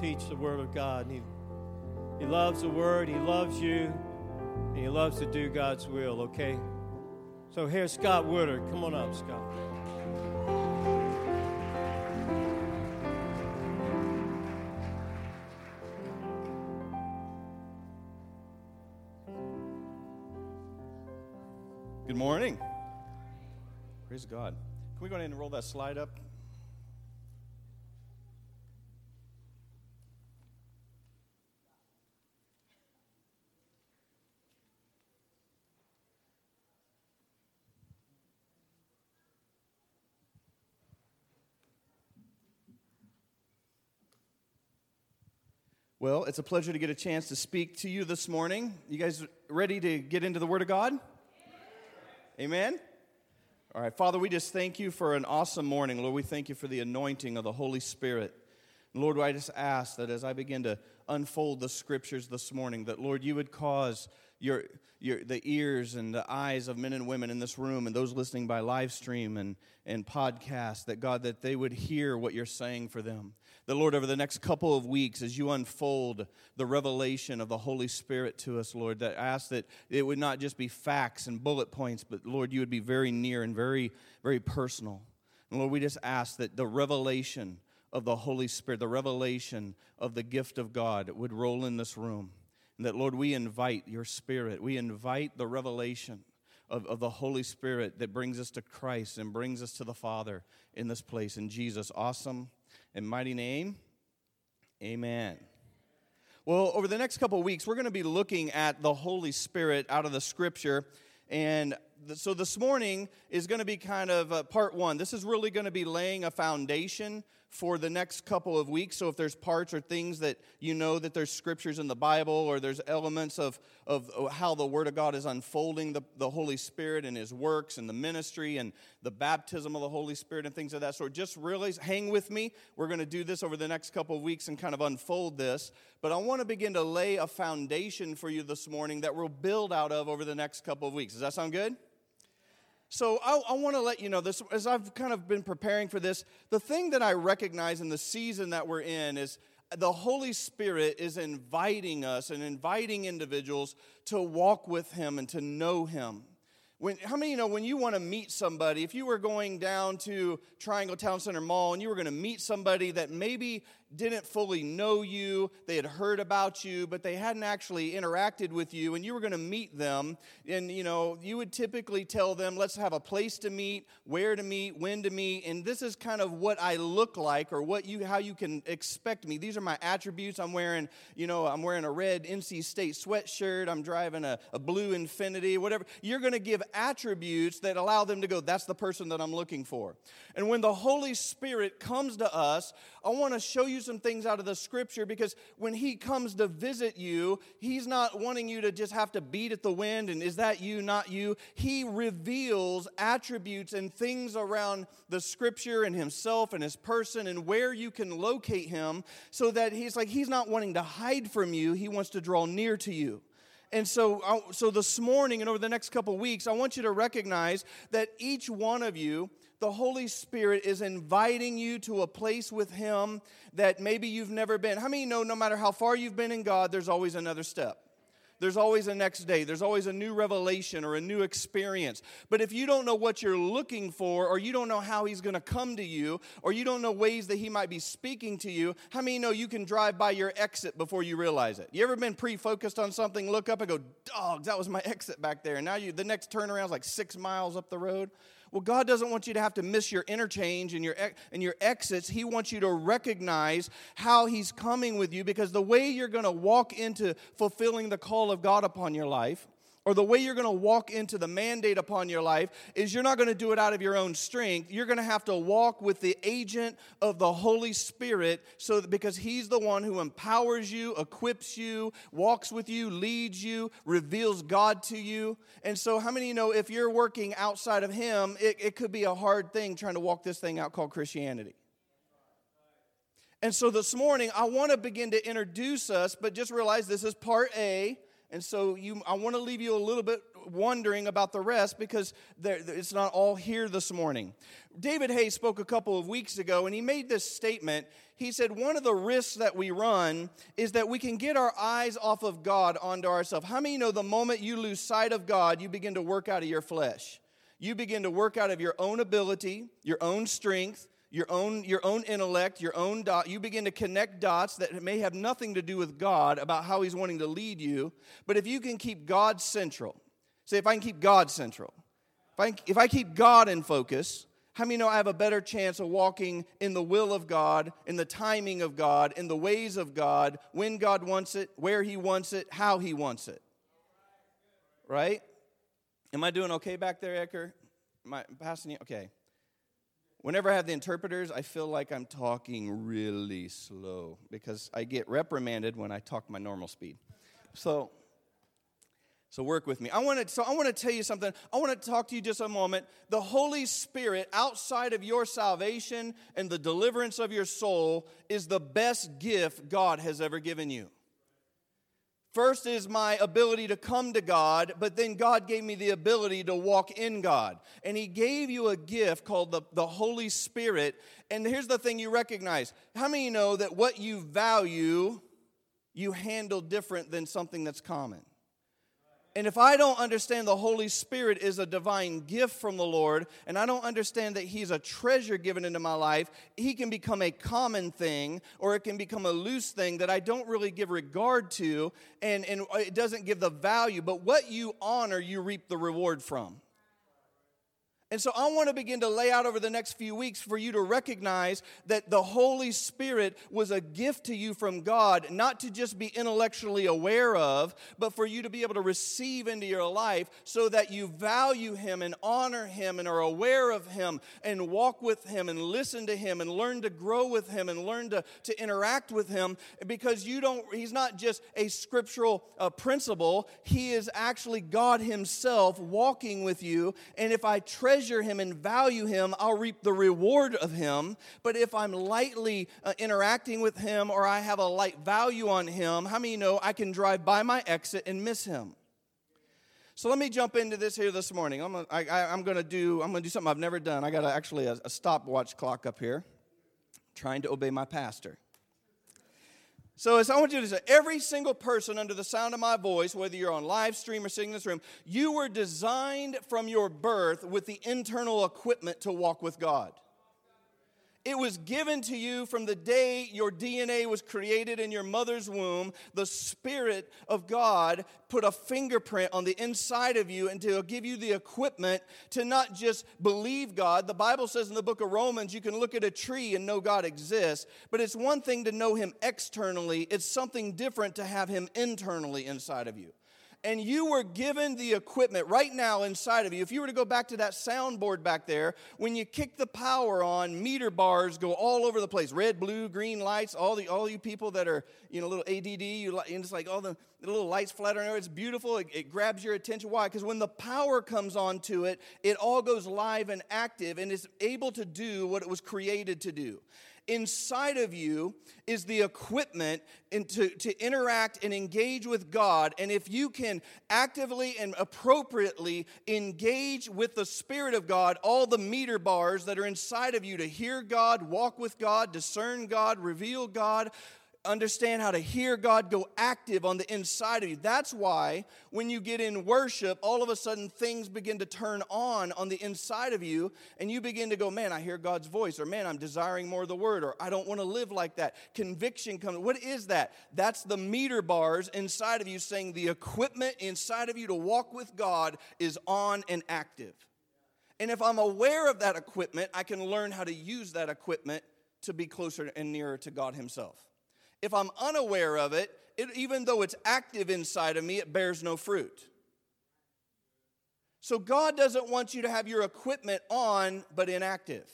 teach the Word of God. And he, he loves the Word, He loves you, and He loves to do God's will, okay? So here's Scott Woodard. Come on up, Scott. Good morning. Praise God. Can we go ahead and roll that slide up? Well, it's a pleasure to get a chance to speak to you this morning. You guys ready to get into the Word of God? Amen? All right, Father, we just thank you for an awesome morning. Lord, we thank you for the anointing of the Holy Spirit. Lord, I just ask that as I begin to unfold the scriptures this morning, that, Lord, you would cause your, your, the ears and the eyes of men and women in this room and those listening by live stream and, and podcast, that, God, that they would hear what you're saying for them. The Lord, over the next couple of weeks, as you unfold the revelation of the Holy Spirit to us, Lord, that I ask that it would not just be facts and bullet points, but Lord, you would be very near and very, very personal. And Lord, we just ask that the revelation of the Holy Spirit, the revelation of the gift of God would roll in this room. And that, Lord, we invite your Spirit, we invite the revelation of, of the Holy Spirit that brings us to Christ and brings us to the Father in this place. In Jesus' awesome and mighty name, amen. Well, over the next couple weeks, we're going to be looking at the Holy Spirit out of the scripture. And so this morning is going to be kind of uh, part one. This is really going to be laying a foundation for the next couple of weeks. So if there's parts or things that you know that there's scriptures in the Bible or there's elements of, of how the Word of God is unfolding the, the Holy Spirit and His works and the ministry and the baptism of the Holy Spirit and things of that sort, just really hang with me. We're going to do this over the next couple of weeks and kind of unfold this. But I want to begin to lay a foundation for you this morning that we'll build out of over the next couple of weeks. Does that sound good? So I, I want to let you know this as I've kind of been preparing for this. The thing that I recognize in the season that we're in is the Holy Spirit is inviting us and inviting individuals to walk with Him and to know Him. When, how many you know when you want to meet somebody, if you were going down to Triangle Town Center Mall and you were going to meet somebody that maybe didn't fully know you, they had heard about you, but they hadn't actually interacted with you, and you were going to meet them, and you know, you would typically tell them, let's have a place to meet, where to meet, when to meet, and this is kind of what I look like or what you how you can expect me. These are my attributes. I'm wearing, you know, I'm wearing a red NC State sweatshirt, I'm driving a, a blue Infiniti, whatever. You're going to give attributes that allow them to go, that's the person that I'm looking for. And when the Holy Spirit comes to us, I want to show you some things out of the scripture because when he comes to visit you, he's not wanting you to just have to beat at the wind and is that you, not you. He reveals attributes and things around the scripture and himself and his person and where you can locate him so that he's like, he's not wanting to hide from you, he wants to draw near to you. And so, uh, so this morning and over the next couple weeks, I want you to recognize that each one of you the Holy Spirit is inviting you to a place with Him that maybe you've never been. How many know no matter how far you've been in God, there's always another step? There's always a next day. There's always a new revelation or a new experience. But if you don't know what you're looking for, or you don't know how He's going to come to you, or you don't know ways that He might be speaking to you, how many know you can drive by your exit before you realize it? You ever been pre focused on something, look up and go, dogs, that was my exit back there. And now you, the next turnaround is like six miles up the road? Well, God doesn't want you to have to miss your interchange and your, and your exits. He wants you to recognize how He's coming with you because the way you're going to walk into fulfilling the call of God upon your life or the way you're going to walk into the mandate upon your life is you're not going to do it out of your own strength. You're going to have to walk with the agent of the Holy Spirit so that because he's the one who empowers you, equips you, walks with you, leads you, reveals God to you. And so how many you know if you're working outside of him, it, it could be a hard thing trying to walk this thing out called Christianity. And so this morning, I want to begin to introduce us, but just realize this is part A and so you, I want to leave you a little bit wondering about the rest because it's not all here this morning. David Hayes spoke a couple of weeks ago and he made this statement. He said, One of the risks that we run is that we can get our eyes off of God onto ourselves. How many know the moment you lose sight of God, you begin to work out of your flesh? You begin to work out of your own ability, your own strength, your own, your own intellect, your own dot. You begin to connect dots that may have nothing to do with God about how He's wanting to lead you. But if you can keep God central, say, if I can keep God central, if I, if I keep God in focus, how many know I have a better chance of walking in the will of God, in the timing of God, in the ways of God, when God wants it, where He wants it, how He wants it? Right? Am I doing okay back there, Ecker? Am I passing you? Okay. Whenever I have the interpreters, I feel like I'm talking really slow because I get reprimanded when I talk my normal speed. So, so work with me. I want to. So I want to tell you something. I want to talk to you just a moment. The Holy Spirit, outside of your salvation and the deliverance of your soul, is the best gift God has ever given you. First is my ability to come to God, but then God gave me the ability to walk in God. And He gave you a gift called the, the Holy Spirit. And here's the thing you recognize how many know that what you value, you handle different than something that's common? And if I don't understand the Holy Spirit is a divine gift from the Lord, and I don't understand that He's a treasure given into my life, He can become a common thing or it can become a loose thing that I don't really give regard to and, and it doesn't give the value. But what you honor, you reap the reward from. And so I want to begin to lay out over the next few weeks for you to recognize that the Holy Spirit was a gift to you from God, not to just be intellectually aware of, but for you to be able to receive into your life so that you value Him and honor Him and are aware of Him and walk with Him and listen to Him and learn to grow with Him and learn to, to interact with Him because you don't, He's not just a scriptural uh, principle, He is actually God Himself walking with you. And if I treasure treasure him and value him, I'll reap the reward of him. But if I'm lightly uh, interacting with him or I have a light value on him, how many know I can drive by my exit and miss him? So let me jump into this here this morning. I'm gonna, I, am going to do I'm to do something I've never done. I got actually a, a stopwatch clock up here, trying to obey my pastor. So, as I want you to say, every single person under the sound of my voice, whether you're on live stream or sitting in this room, you were designed from your birth with the internal equipment to walk with God. It was given to you from the day your DNA was created in your mother's womb. The Spirit of God put a fingerprint on the inside of you and to give you the equipment to not just believe God. The Bible says in the book of Romans, you can look at a tree and know God exists, but it's one thing to know Him externally, it's something different to have Him internally inside of you and you were given the equipment right now inside of you. If you were to go back to that soundboard back there, when you kick the power on, meter bars go all over the place. Red, blue, green lights. All the all you people that are you know little ADD, you and it's like all the, the little lights fluttering. It's beautiful. It, it grabs your attention. Why? Because when the power comes onto it, it all goes live and active, and is able to do what it was created to do inside of you is the equipment to, to interact and engage with God. And if you can actively and appropriately engage with the Spirit of God, all the meter bars that are inside of you to hear God, walk with God, discern God, reveal God, understand how to hear God go active on the inside of you. That's why when you get in worship, all of a sudden things begin to turn on on the inside of you, and you begin to go, Man, I hear God's voice, or Man, I'm desiring more of the word, or I don't want to live like that. Conviction comes. What is that? That's the meter bars inside of you saying the equipment inside of you to walk with God is on and active. And if I'm aware of that equipment, I can learn how to use that equipment to be closer and nearer to God Himself if I'm unaware of it, it, even though it's active inside of me, it bears no fruit. So God doesn't want you to have your equipment on but inactive,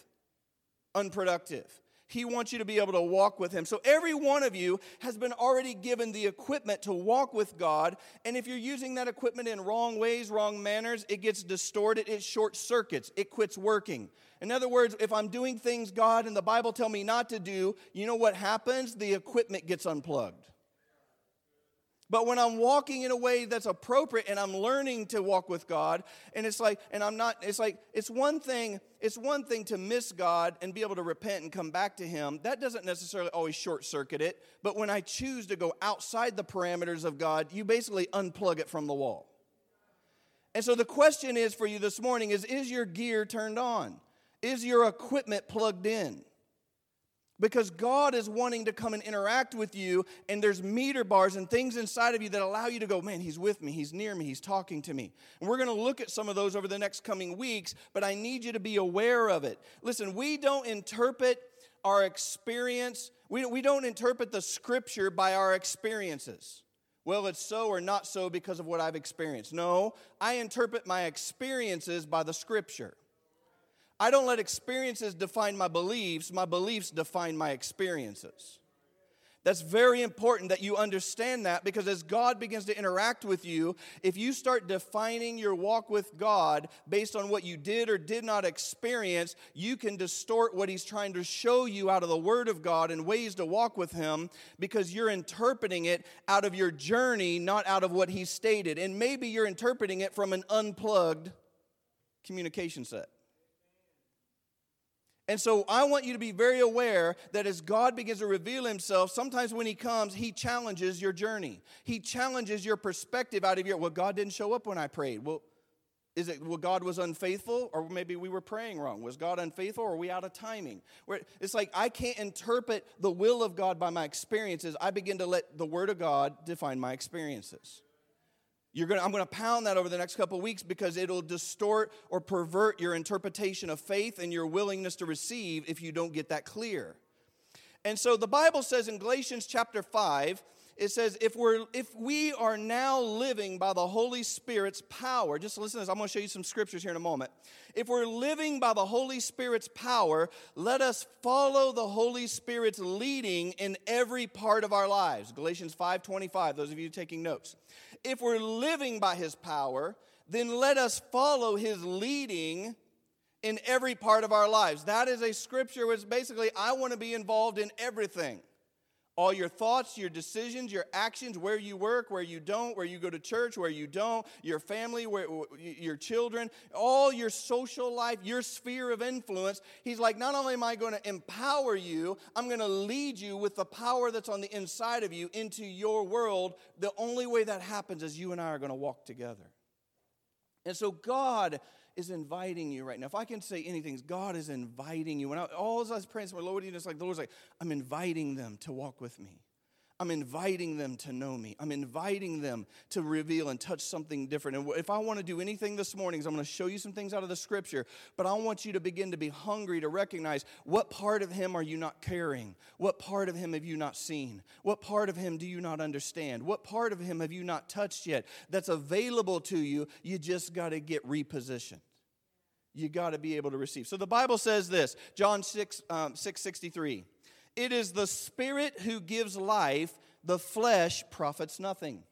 unproductive. He wants you to be able to walk with Him. So every one of you has been already given the equipment to walk with God. And if you're using that equipment in wrong ways, wrong manners, it gets distorted, it short circuits, it quits working. In other words, if I'm doing things God and the Bible tell me not to do, you know what happens? The equipment gets unplugged. But when I'm walking in a way that's appropriate and I'm learning to walk with God, and it's like, and I'm not, it's like, it's one thing, it's one thing to miss God and be able to repent and come back to Him. That doesn't necessarily always short circuit it. But when I choose to go outside the parameters of God, you basically unplug it from the wall. And so the question is for you this morning is is your gear turned on? Is your equipment plugged in? because God is wanting to come and interact with you, and there's meter bars and things inside of you that allow you to go, man, He's with me, He's near me, He's talking to me. And we're going to look at some of those over the next coming weeks, but I need you to be aware of it. Listen, we don't interpret our experience, we, we don't interpret the scripture by our experiences. Well, it's so or not so because of what I've experienced. No, I interpret my experiences by the scripture. I don't let experiences define my beliefs, my beliefs define my experiences. That's very important that you understand that because as God begins to interact with you, if you start defining your walk with God based on what you did or did not experience, you can distort what He's trying to show you out of the Word of God and ways to walk with Him because you're interpreting it out of your journey, not out of what He stated. And maybe you're interpreting it from an unplugged communication set. And so I want you to be very aware that as God begins to reveal himself, sometimes when he comes, he challenges your journey. He challenges your perspective out of your, well, God didn't show up when I prayed. Well, is it, well, God was unfaithful, or maybe we were praying wrong? Was God unfaithful, or are we out of timing? Where it's like I can't interpret the will of God by my experiences. I begin to let the Word of God define my experiences. You're gonna, I'm going to pound that over the next couple weeks because it'll distort or pervert your interpretation of faith and your willingness to receive if you don't get that clear. And so the Bible says in Galatians chapter 5, it says, if, we're, if we are now living by the Holy Spirit's power, just listen to this, I'm going to show you some scriptures here in a moment. If we're living by the Holy Spirit's power, let us follow the Holy Spirit's leading in every part of our lives. Galatians 5:25, those of you taking notes. If we're living by his power, then let us follow his leading in every part of our lives. That is a scripture which basically I want to be involved in everything. All your thoughts, your decisions, your actions, where you work, where you don't, where you go to church, where you don't, your family, where, your children, all your social life, your sphere of influence. He's like, not only am I going to empower you, I'm going to lead you with the power that's on the inside of you into your world. The only way that happens is you and I are going to walk together. And so God is inviting you right now. If I can say anything, God is inviting you. When I, all I was praying, my Lord, you just like the Lord's like, I'm inviting them to walk with me. I'm inviting them to know me. I'm inviting them to reveal and touch something different. And if I want to do anything this morning, is I'm going to show you some things out of the scripture, but I want you to begin to be hungry to recognize what part of him are you not carrying? What part of him have you not seen? What part of him do you not understand? What part of him have you not touched yet that's available to you? You just got to get repositioned you got to be able to receive. So the Bible says this John 6, um, 6 63. It is the Spirit who gives life, the flesh profits nothing.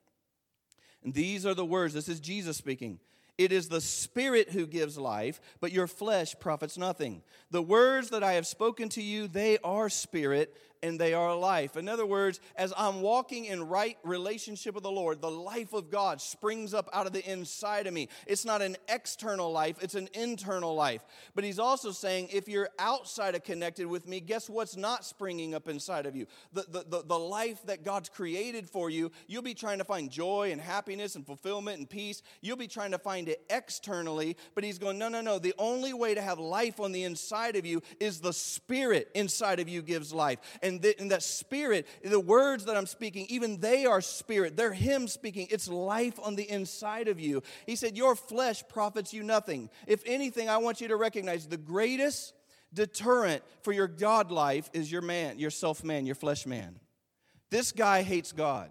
And these are the words. This is Jesus speaking. It is the Spirit who gives life, but your flesh profits nothing. The words that I have spoken to you, they are spirit and they are life. In other words, as I'm walking in right relationship with the Lord, the life of God springs up out of the inside of me. It's not an external life, it's an internal life. But he's also saying, if you're outside of connected with me, guess what's not springing up inside of you? The, the, the, the life that God's created for you, you'll be trying to find joy and happiness and fulfillment and peace. You'll be trying to find it externally, but he's going, no, no, no. The only way to have life on the inside of you is the spirit inside of you gives life. And, the, and that spirit, the words that I'm speaking, even they are spirit. They're Him speaking. It's life on the inside of you. He said, Your flesh profits you nothing. If anything, I want you to recognize the greatest deterrent for your God life is your man, your self man, your flesh man. This guy hates God.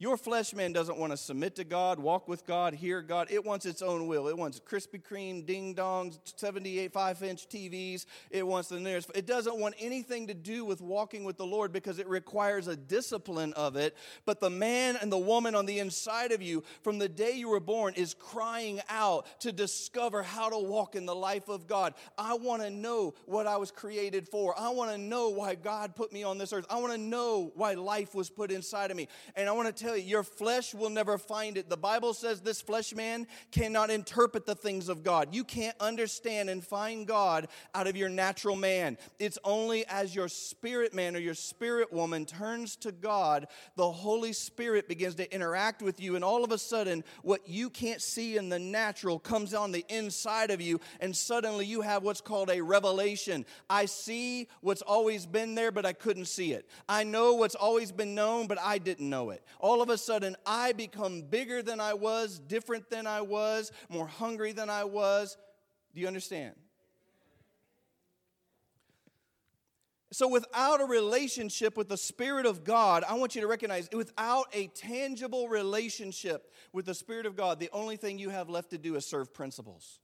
Your flesh man doesn't want to submit to God, walk with God, hear God. It wants its own will. It wants Krispy Kreme, ding dongs, 78 5 inch TVs. It wants the nearest. It doesn't want anything to do with walking with the Lord because it requires a discipline of it. But the man and the woman on the inside of you, from the day you were born, is crying out to discover how to walk in the life of God. I want to know what I was created for. I want to know why God put me on this earth. I want to know why life was put inside of me. And I want to tell tell you, your flesh will never find it. The Bible says this flesh man cannot interpret the things of God. You can't understand and find God out of your natural man. It's only as your spirit man or your spirit woman turns to God, the Holy Spirit begins to interact with you, and all of a sudden, what you can't see in the natural comes on the inside of you, and suddenly you have what's called a revelation. I see what's always been there, but I couldn't see it. I know what's always been known, but I didn't know it. All of a sudden, I become bigger than I was, different than I was, more hungry than I was. Do you understand? So, without a relationship with the Spirit of God, I want you to recognize without a tangible relationship with the Spirit of God, the only thing you have left to do is serve principles.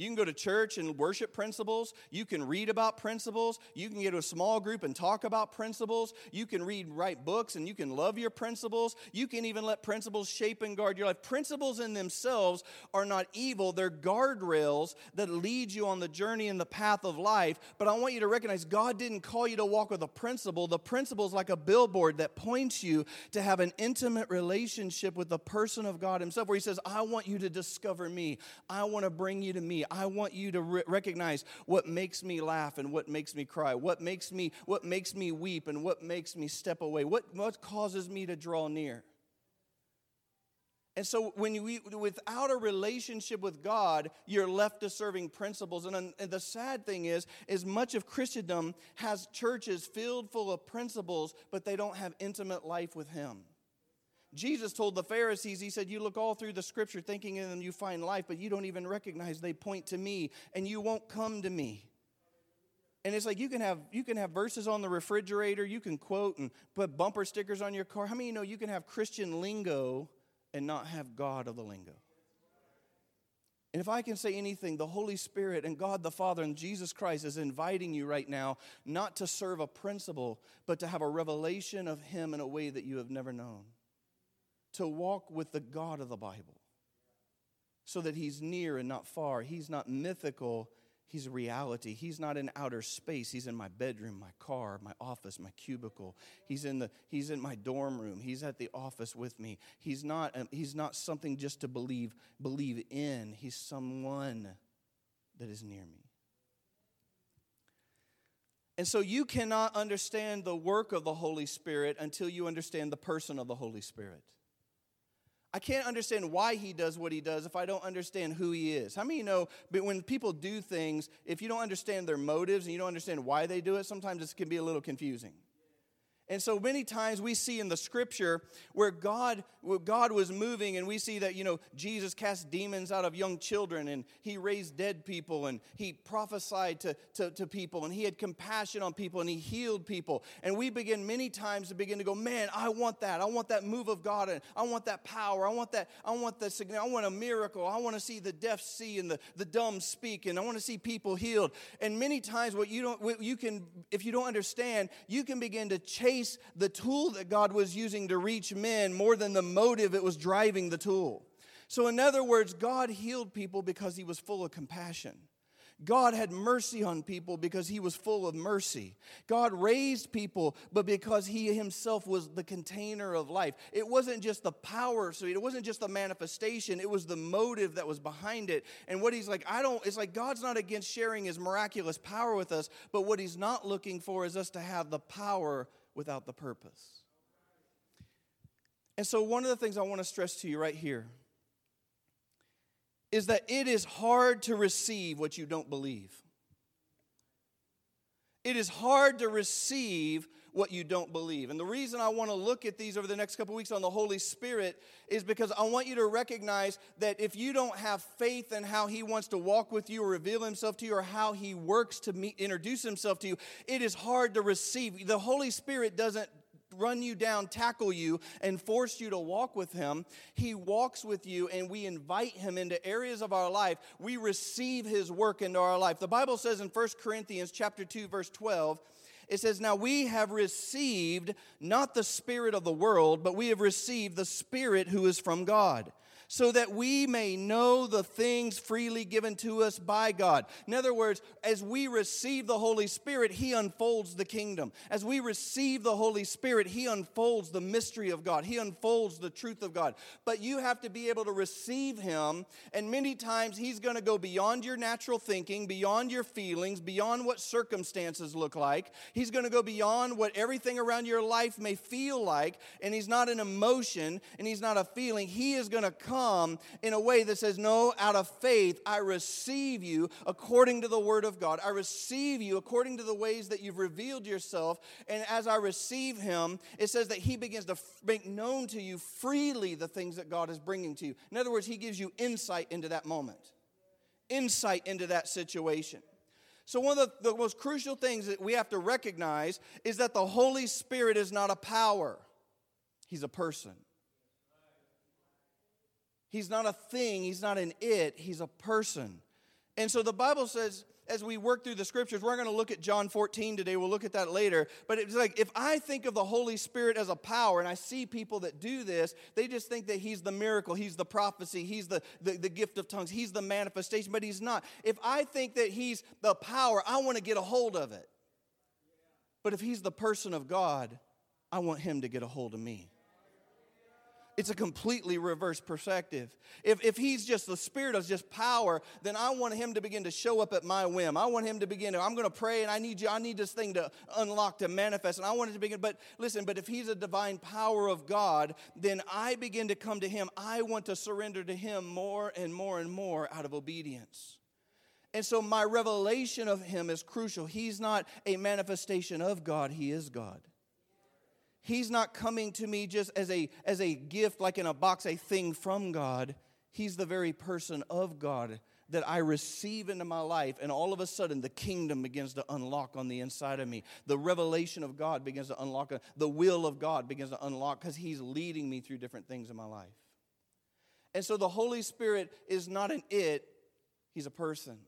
You can go to church and worship principles. You can read about principles. You can get to a small group and talk about principles. You can read, write books, and you can love your principles. You can even let principles shape and guard your life. Principles in themselves are not evil, they're guardrails that lead you on the journey and the path of life. But I want you to recognize God didn't call you to walk with a principle. The principle is like a billboard that points you to have an intimate relationship with the person of God Himself, where He says, I want you to discover me, I want to bring you to me. I want you to re- recognize what makes me laugh and what makes me cry, what makes me what makes me weep and what makes me step away, what, what causes me to draw near. And so, when you without a relationship with God, you're left to serving principles. And, and the sad thing is, is much of Christendom has churches filled full of principles, but they don't have intimate life with Him. Jesus told the Pharisees, He said, You look all through the scripture thinking in them you find life, but you don't even recognize they point to me, and you won't come to me. And it's like you can have you can have verses on the refrigerator, you can quote and put bumper stickers on your car. How many you know you can have Christian lingo and not have God of the lingo? And if I can say anything, the Holy Spirit and God the Father and Jesus Christ is inviting you right now not to serve a principle, but to have a revelation of Him in a way that you have never known to walk with the God of the Bible so that He's near and not far. He's not mythical, He's reality. He's not in outer space. He's in my bedroom, my car, my office, my cubicle. He's in, the, he's in my dorm room. He's at the office with me. He's not, um, he's not something just to believe, believe in. He's someone that is near me. And so you cannot understand the work of the Holy Spirit until you understand the person of the Holy Spirit. I can't understand why he does what he does if I don't understand who he is. How many you know, but when people do things, if you don't understand their motives and you don't understand why they do it, sometimes it can be a little confusing. And so many times we see in the scripture where God, where God was moving, and we see that, you know, Jesus cast demons out of young children, and he raised dead people, and he prophesied to, to, to people, and he had compassion on people, and he healed people. And we begin many times to begin to go, man, I want that. I want that move of God, and I want that power. I want that, I want the I want a miracle. I want to see the deaf see and the, the dumb speak, and I want to see people healed. And many times what you don't what you can, if you don't understand, you can begin to chase the tool that God was using to reach men more than the motive it was driving the tool. So, in other words, God healed people because he was full of compassion. God had mercy on people because he was full of mercy. God raised people, but because he himself was the container of life. It wasn't just the power, so it wasn't just the manifestation, it was the motive that was behind it. And what he's like, I don't, it's like God's not against sharing his miraculous power with us, but what he's not looking for is us to have the power without the purpose. And so, one of the things I want to stress to you right here is that it is hard to receive what you don't believe. It is hard to receive what you don't believe. And the reason I want to look at these over the next couple weeks on the Holy Spirit is because I want you to recognize that if you don't have faith in how He wants to walk with you or reveal Himself to you or how He works to meet, introduce Himself to you, it is hard to receive. The Holy Spirit doesn't run you down, tackle you, and force you to walk with Him. He walks with you, and we invite Him into areas of our life. We receive His work into our life. The Bible says in 1 Corinthians chapter 2, verse 12, it says, Now we have received not the Spirit of the world, but we have received the Spirit who is from God so that we may know the things freely given to us by God. In other words, as we receive the Holy Spirit, He unfolds the kingdom. As we receive the Holy Spirit, He unfolds the mystery of God, He unfolds the truth of God. But you have to be able to receive Him, and many times He's going to go beyond your natural thinking, beyond your feelings, beyond what circumstances look like. He's going to go beyond what everything around your life may feel like, and He's not an emotion and He's not a feeling. He is going to come in a way that says, No, out of faith, I receive you according to the Word of God. I receive you according to the ways that you've revealed yourself. And as I receive Him, it says that He begins to make known to you freely the things that God is bringing to you. In other words, He gives you insight into that moment, insight into that situation. So, one of the, the, most crucial things that we have to recognize is that the Holy Spirit is not a power, He's a person. He's not a thing, He's not an it, He's a person. And so the Bible says, as we work through the scriptures, we're going to look at John 14 today. We'll look at that later. But it's like if I think of the Holy Spirit as a power, and I see people that do this, they just think that He's the miracle, He's the prophecy, He's the, the, the gift of tongues, He's the manifestation, but He's not. If I think that He's the power, I want to get a hold of it. But if He's the person of God, I want Him to get a hold of me. It's a completely reverse perspective. If, if he's just the spirit of just power, then I want him to begin to show up at my whim. I want him to begin to, I'm going to pray and I need you, I need this thing to unlock, to manifest. And I want it to begin. But listen, but if he's a divine power of God, then I begin to come to him. I want to surrender to him more and more and more out of obedience. And so my revelation of him is crucial. He's not a manifestation of God, he is God. He's not coming to me just as a, as a gift, like in a box, a thing from God. He's the very person of God that I receive into my life, and all of a sudden the kingdom begins to unlock on the inside of me. The revelation of God begins to unlock, uh, the will of God begins to unlock because He's leading me through different things in my life. And so the Holy Spirit is not an it, He's a person.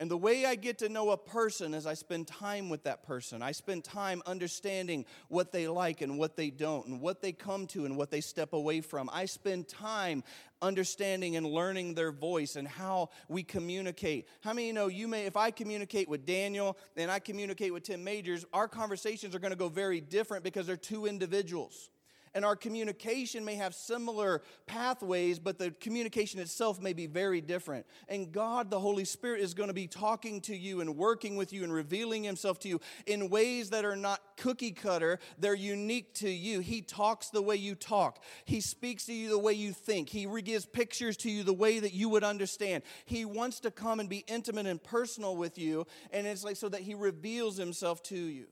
And the way I get to know a person is I spend time with that person. I spend time understanding what they like and what they don't, and what they come to and what they step away from. I spend time understanding and learning their voice and how we communicate. How many you know you may, if I communicate with Daniel and I communicate with Tim Majors, our conversations are going to go very different because they're two individuals and our communication may have similar pathways, but the communication itself may be very different. And God, the Holy Spirit, is going to be talking to you and working with you and revealing Himself to you in ways that are not cookie cutter, they're unique to you. He talks the way you talk, He speaks to you the way you think, He gives pictures to you the way that you would understand. He wants to come and be intimate and personal with you, and it's like so that He reveals Himself to you.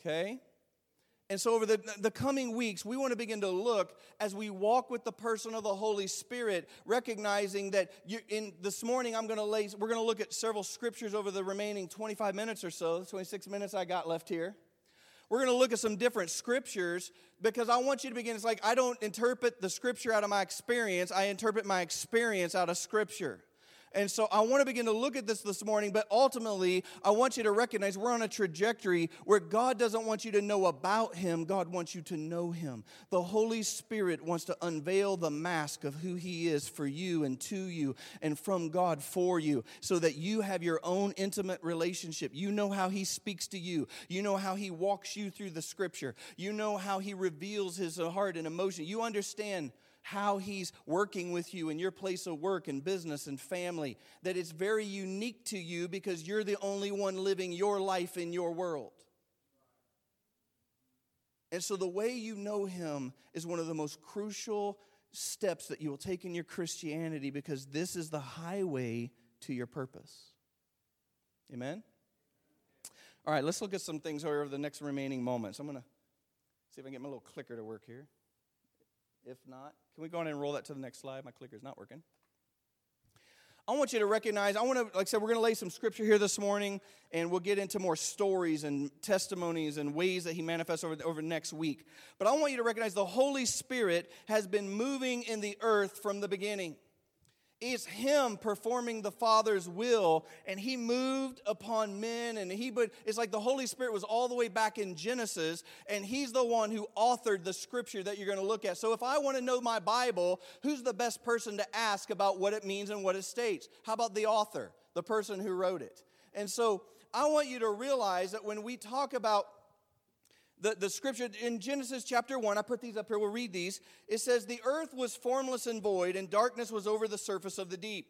Okay? And so, over the, the coming weeks, we want to begin to look as we walk with the person of the Holy Spirit, recognizing that you, in this morning, I'm going to lay, we're going to look at several scriptures over the remaining 25 minutes or so, 26 minutes I got left here. We're going to look at some different scriptures because I want you to begin. It's like I don't interpret the scripture out of my experience, I interpret my experience out of scripture. And so I want to begin to look at this this morning, but ultimately, I want you to recognize we're on a trajectory where God doesn't want you to know about Him, God wants you to know Him. The Holy Spirit wants to unveil the mask of who He is for you and to you and from God for you so that you have your own intimate relationship. You know how He speaks to you, you know how He walks you through the scripture, you know how He reveals His heart and emotion. You understand how He's working with you in your place of work and business and family, that it's very unique to you because you're the only one living your life in your world. And so, the way you know Him is one of the most crucial steps that you will take in your Christianity because this is the highway to your purpose. Amen? All right, let's look at some things over the next remaining moments. I'm going to see if I can get my little clicker to work here. If not, can we go on and roll that to the next slide? My clicker's not working. I want you to recognize, I want to, like I said, we're going to lay some scripture here this morning, and we'll get into more stories and testimonies and ways that He manifests over, over next week. But I want you to recognize the Holy Spirit has been moving in the earth from the beginning. It's him performing the Father's will, and he moved upon men, and he but it's like the Holy Spirit was all the way back in Genesis, and he's the one who authored the scripture that you're going to look at. So if I want to know my Bible, who's the best person to ask about what it means and what it states? How about the author, the person who wrote it? And so I want you to realize that when we talk about the, the scripture in Genesis chapter 1, I put these up here, we'll read these. It says, The earth was formless and void, and darkness was over the surface of the deep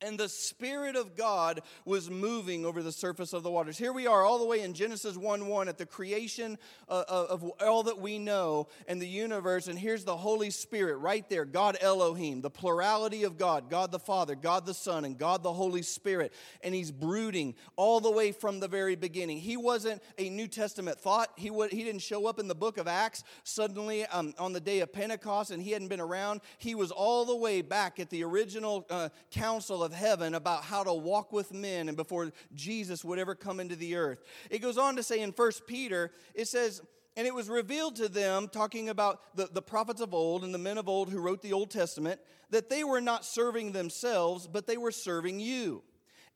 and the Spirit of God was moving over the surface of the waters. Here we are, all the way in Genesis 1 1 at the creation of, of, all that we know and the universe. And here's the Holy Spirit right there God Elohim, the plurality of God, God the Father, God the Son, and God the Holy Spirit. And He's brooding all the way from the very beginning. He wasn't a New Testament thought, He, would, he didn't show up in the book of Acts suddenly um, on the day of Pentecost and He hadn't been around. He was all the way back at the original uh, council of heaven about how to walk with men and before Jesus would ever come into the earth. It goes on to say in First Peter, it says, and it was revealed to them, talking about the, the prophets of old and the men of old who wrote the Old Testament, that they were not serving themselves, but they were serving you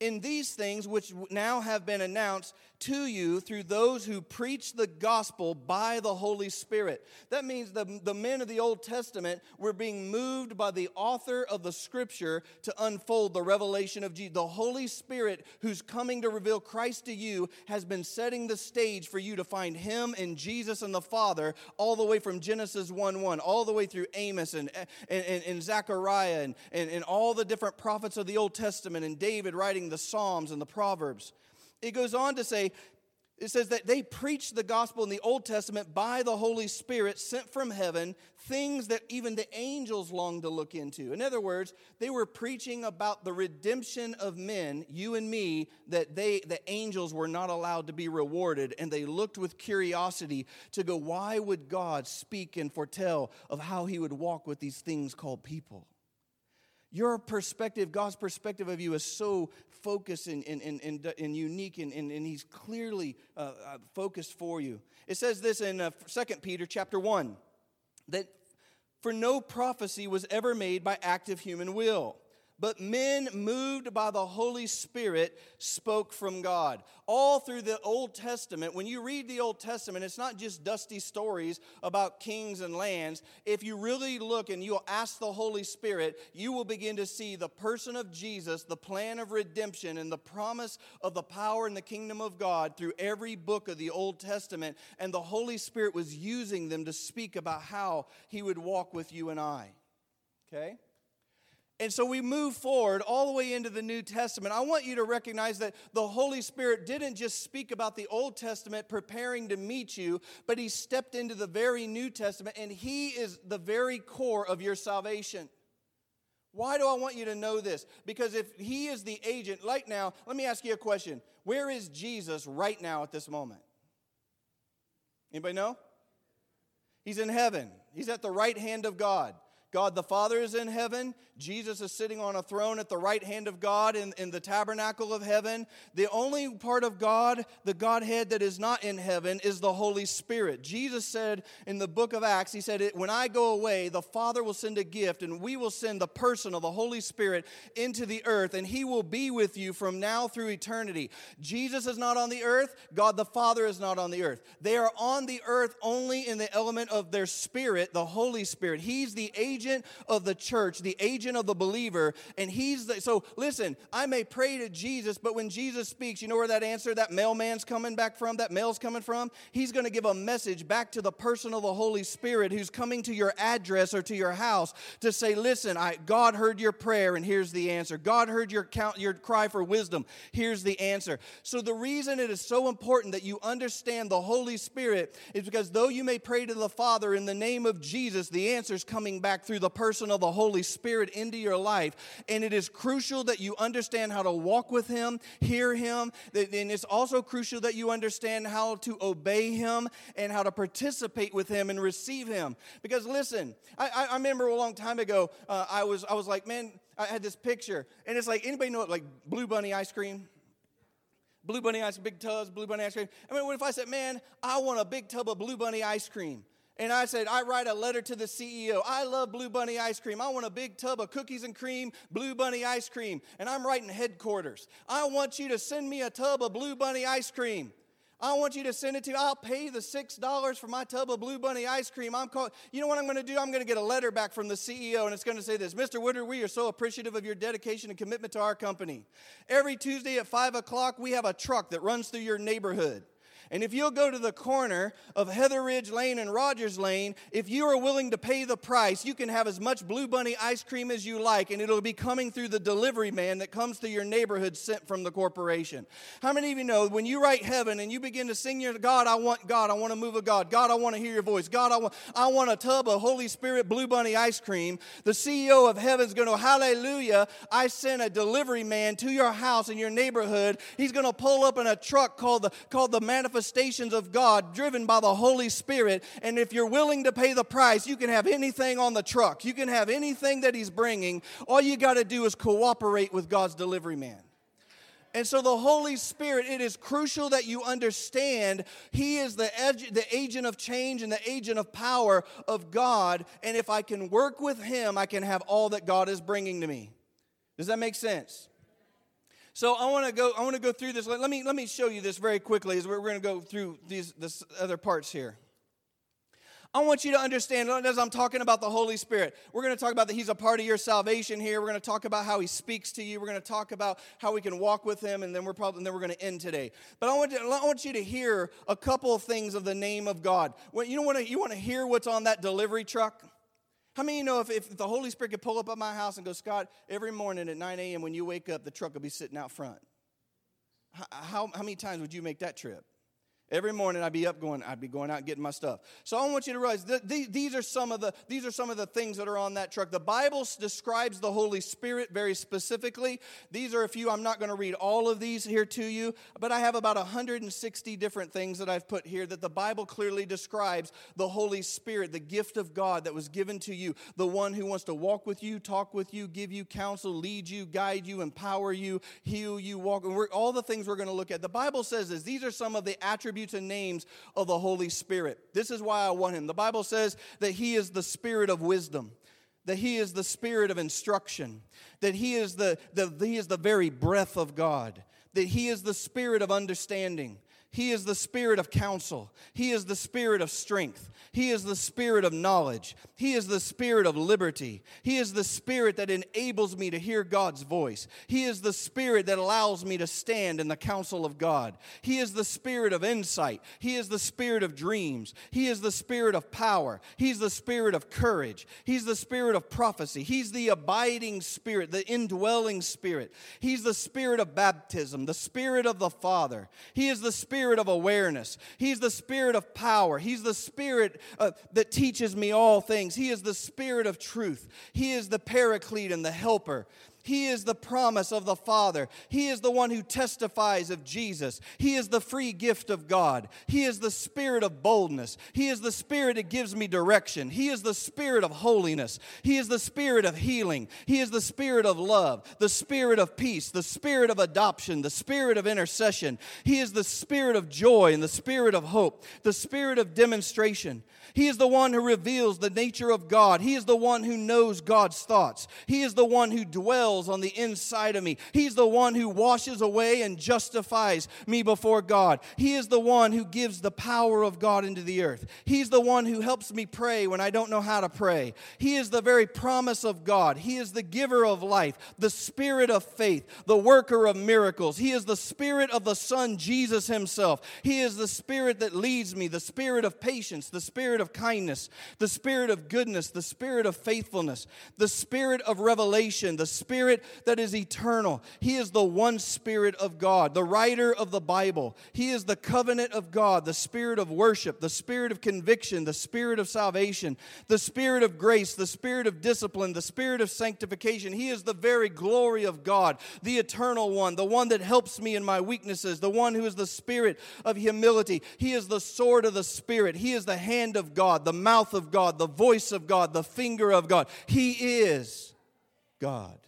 in these things which now have been announced to you through those who preach the gospel by the Holy Spirit. That means the, the men of the Old Testament were being moved by the author of the scripture to unfold the revelation of Jesus. The Holy Spirit, who's coming to reveal Christ to you, has been setting the stage for you to find Him and Jesus and the Father all the way from Genesis 1 1, all the way through Amos and, and, and, and Zechariah and, and, and all the different prophets of the Old Testament and David writing the Psalms and the Proverbs. It goes on to say, it says that they preached the gospel in the Old Testament by the Holy Spirit sent from heaven, things that even the angels longed to look into. In other words, they were preaching about the redemption of men, you and me, that they the angels were not allowed to be rewarded and they looked with curiosity to go why would God speak and foretell of how he would walk with these things called people? Your perspective, God's perspective of you is so focused and, and, and, and unique, and, and, and He's clearly uh, uh focused for you. It says this in uh, 2 Peter chapter 1 that for no prophecy was ever made by active human will but men moved by the Holy Spirit spoke from God. All through the Old Testament, when you read the Old Testament, it's not just dusty stories about kings and lands. If you really look and you'll ask the Holy Spirit, you will begin to see the person of Jesus, the plan of redemption, and the promise of the power and the kingdom of God through every book of the Old Testament. And the Holy Spirit was using them to speak about how He would walk with you and I. Okay? And so we move forward all the way into the New Testament. I want you to recognize that the Holy Spirit didn't just speak about the Old Testament preparing to meet you, but He stepped into the very New Testament, and He is the very core of your salvation. Why do I want you to know this? Because if He is the agent, right now, let me ask you a question. Where is Jesus right now at this moment? Anybody know? He's in heaven. He's at the right hand of God. God the Father is in heaven. Jesus is sitting on a throne at the right hand of God in, in the tabernacle of heaven. The only part of God, the Godhead that is not in heaven, is the Holy Spirit. Jesus said in the book of Acts, He said, When I go away, the Father will send a gift, and we will send the person of the Holy Spirit into the earth, and He will be with you from now through eternity. Jesus is not on the earth, God the Father is not on the earth. They are on the earth only in the element of their spirit, the Holy Spirit. He's the agent of the church, the agent of the believer. And he's the, so listen, I may pray to Jesus, but when Jesus speaks, you know where that answer, that mailman's coming back from, that mail's coming from? He's going to give a message back to the person of the Holy Spirit who's coming to your address or to your house to say, listen, I, God heard your prayer and here's the answer. God heard your, count, your cry for wisdom. Here's the answer. So the reason it is so important that you understand the Holy Spirit is because though you may pray to the Father in the name of Jesus, the answer is coming back through the person of the Holy Spirit into your life. And it is crucial that you understand how to walk with Him, hear Him. And it's also crucial that you understand how to obey Him and how to participate with Him and receive Him. Because listen, I, I remember a long time ago, uh, I, was, I was like, man, I had this picture. And it's like, anybody know like Blue Bunny ice cream? Blue Bunny ice, big tubs, Blue Bunny ice cream. I mean, what if I said, man, I want a big tub of Blue Bunny ice cream? And I said, I write a letter to the CEO. I love Blue Bunny ice cream. I want a big tub of cookies and cream, Blue Bunny ice cream. And I'm writing headquarters. I want you to send me a tub of Blue Bunny ice cream. I want you to send it to. I'll pay the six dollars for my tub of Blue Bunny ice cream. I'm call, You know what I'm going to do? I'm going to get a letter back from the CEO, and it's going to say this: Mr. Woodard, we are so appreciative of your dedication and commitment to our company. Every Tuesday at five o'clock, we have a truck that runs through your neighborhood. And if you'll go to the corner of Heather Ridge Lane and Rogers Lane, if you are willing to pay the price, you can have as much Blue Bunny ice cream as you like, and it'll be coming through the delivery man that comes to your neighborhood sent from the corporation. How many of you know when you write heaven and you begin to sing your God, I want God, I want to move of God, God, I want to hear your voice, God, I want, I want a tub of Holy Spirit Blue Bunny ice cream, the CEO of heaven's going to, hallelujah, I sent a delivery man to your house in your neighborhood. He's going to pull up in a truck called the, called the manifest manifestations of God driven by the Holy Spirit. And if you're willing to pay the price, you can have anything on the truck, you can have anything that He's bringing. All you got to do is cooperate with God's delivery man. And so, the Holy Spirit, it is crucial that you understand He is the, the agent of change and the agent of power of God. And if I can work with Him, I can have all that God is bringing to me. Does that make sense? So I want to go. I want to go through this. Let me let me show you this very quickly as we're, going to go through these this other parts here. I want you to understand as I'm talking about the Holy Spirit, we're going to talk about that He's a part of your salvation here. We're going to talk about how He speaks to you. We're going to talk about how we can walk with Him, and then we're probably and then we're going to end today. But I want, to, I want you to hear a couple of things of the name of God. You want to you want to hear what's on that delivery truck? How many you know if, if the Holy Spirit could pull up at my house and go, Scott, every morning at 9 a.m. when you wake up, the truck will be sitting out front? How, how, how many times would you make that trip? Every morning I'd be up going, I'd be going out getting my stuff. So I want you to realize that these are some of the these are some of the things that are on that truck. The Bible describes the Holy Spirit very specifically. These are a few. I'm not going to read all of these here to you, but I have about 160 different things that I've put here that the Bible clearly describes the Holy Spirit, the gift of God that was given to you, the one who wants to walk with you, talk with you, give you counsel, lead you, guide you, empower you, heal you, walk. all the things we're going to look at. The Bible says this. These are some of the attributes attributes and names of the Holy Spirit. This is why I want him. The Bible says that he is the spirit of wisdom that he is the spirit of instruction that he is the, the, he is the very breath of god that he is the spirit of understanding he is the spirit of counsel. He is the spirit of strength. He is the spirit of knowledge. He is the spirit of liberty. He is the spirit that enables me to hear God's voice. He is the spirit that allows me to stand in the counsel of God. He is the spirit of insight. He is the spirit of dreams. He is the spirit of power. He's the spirit of courage. He's the spirit of prophecy. He's the abiding spirit, the indwelling spirit. He's the spirit of baptism, the spirit of the Father. He is the spirit spirit of awareness. He's the spirit of power. He's the spirit uh, that teaches me all things. He is the spirit of truth. He is the paraclete and the helper. He is the promise of the Father. He is the one who testifies of Jesus. He is the free gift of God. He is the spirit of boldness. He is the spirit that gives me direction. He is the spirit of holiness. He is the spirit of healing. He is the spirit of love, the spirit of peace, the spirit of adoption, the spirit of intercession. He is the spirit of joy and the spirit of hope, the spirit of demonstration. He is the one who reveals the nature of God. He is the one who knows God's thoughts. He is the one who dwells on the inside of me. He's the one who washes away and justifies me before God. He is the one who gives the power of God into the earth. He's the one who helps me pray when I don't know how to pray. He is the very promise of God. He is the giver of life, the spirit of faith, the worker of miracles. He is the spirit of the Son, Jesus Himself. He is the spirit that leads me, the spirit of patience, the spirit of kindness, the spirit of goodness, the spirit of faithfulness, the spirit of revelation, the spirit that is eternal. He is the one spirit of God, the writer of the Bible. He is the covenant of God, the spirit of worship, the spirit of conviction, the spirit of salvation, the spirit of grace, the spirit of discipline, the spirit of sanctification. He is the very glory of God, the eternal one, the one that helps me in my weaknesses, the one who is the spirit of humility. He is the sword of the spirit. He is the hand of God, the mouth of God, the voice of God, the finger of God. He is God.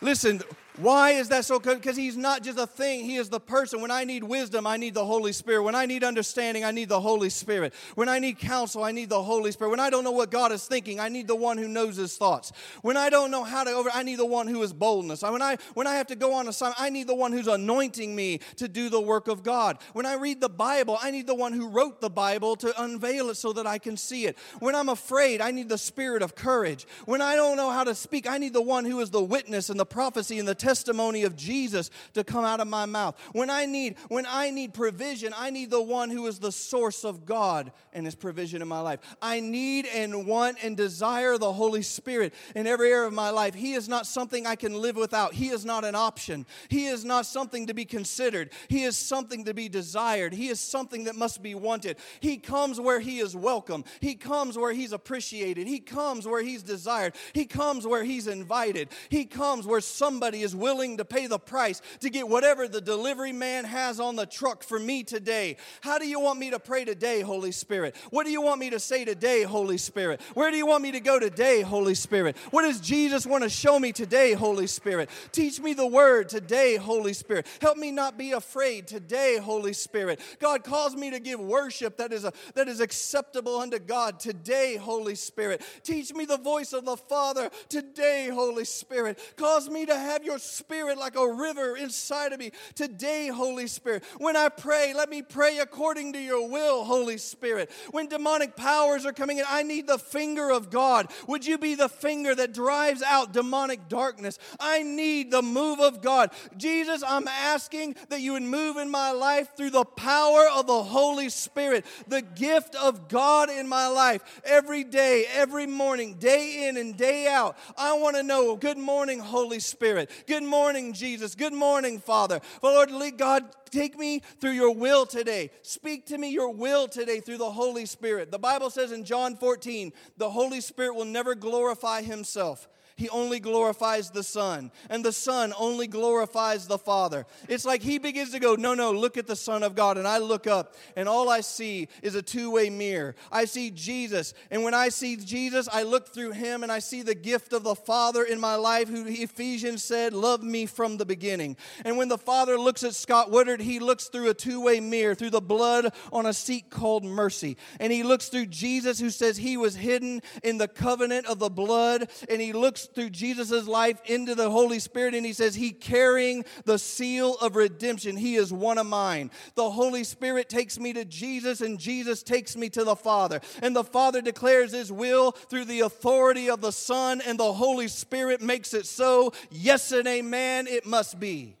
Listen, Why is that so? Because he's not just a thing, he is the person. When I need wisdom, I need the Holy Spirit. When I need understanding, I need the Holy Spirit. When I need counsel, I need the Holy Spirit. When I don't know what God is thinking, I need the one who knows his thoughts. When I don't know how to over, I need the one who is boldness. When I when I have to go on assignment, I need the one who's anointing me to do the work of God. When I read the Bible, I need the one who wrote the Bible to unveil it so that I can see it. When I'm afraid, I need the spirit of courage. When I don't know how to speak, I need the one who is the witness and the prophecy and the testimony of Jesus to come out of my mouth. When I need when I need provision, I need the one who is the source of God and his provision in my life. I need and want and desire the Holy Spirit in every area of my life. He is not something I can live without. He is not an option. He is not something to be considered. He is something to be desired. He is something that must be wanted. He comes where he is welcome. He comes where he's appreciated. He comes where he's desired. He comes where he's invited. He comes where somebody is willing to pay the price to get whatever the delivery man has on the truck for me today. How do you want me to pray today, Holy Spirit? What do you want me to say today, Holy Spirit? Where do you want me to go today, Holy Spirit? What does Jesus want to show me today, Holy Spirit? Teach me the word today, Holy Spirit. Help me not be afraid today, Holy Spirit. God calls me to give worship that is, a, that is acceptable unto God today, Holy Spirit. Teach me the voice of the Father today, Holy Spirit. Cause me to have your spirit like a river inside of me today, Holy Spirit. When I pray, let me pray according to your will, Holy Spirit. When demonic powers are coming in, I need the finger of God. Would you be the finger that drives out demonic darkness? I need the move of God. Jesus, I'm asking that you would move in my life through the power of the Holy Spirit, the gift of God in my life every day, every morning, day in and day out. I want to know, good morning, Holy Spirit. Good morning, Jesus. Good morning, Father. Well, Lord, God, take me through your will today. Speak to me your will today through the Holy Spirit. The Bible says in John 14, the Holy Spirit will never glorify himself he only glorifies the Son, and the Son only glorifies the Father. It's like he begins to go, No, no, look at the Son of God. And I look up, and all I see is a two way mirror. I see Jesus, and when I see Jesus, I look through him and I see the gift of the Father in my life, who Ephesians said, Love me from the beginning. And when the Father looks at Scott Woodard, he looks through a two way mirror, through the blood on a seat called mercy. And he looks through Jesus, who says he was hidden in the covenant of the blood, and he looks through Jesus' life into the Holy Spirit, and he says, He carrying the seal of redemption. He is one of mine. The Holy Spirit takes me to Jesus, and Jesus takes me to the Father. And the Father declares His will through the authority of the Son, and the Holy Spirit makes it so. Yes and amen, it must be.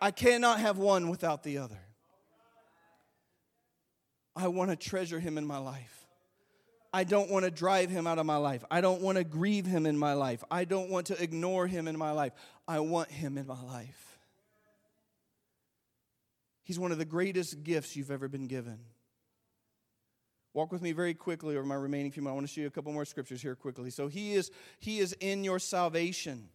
I cannot have one without the other. I want to treasure Him in my life. I don't want to drive him out of my life. I don't want to grieve him in my life. I don't want to ignore him in my life. I want him in my life. He's one of the greatest gifts you've ever been given. Walk with me very quickly over my remaining few minutes. I want to show you a couple more scriptures here quickly. So he is he is in your salvation.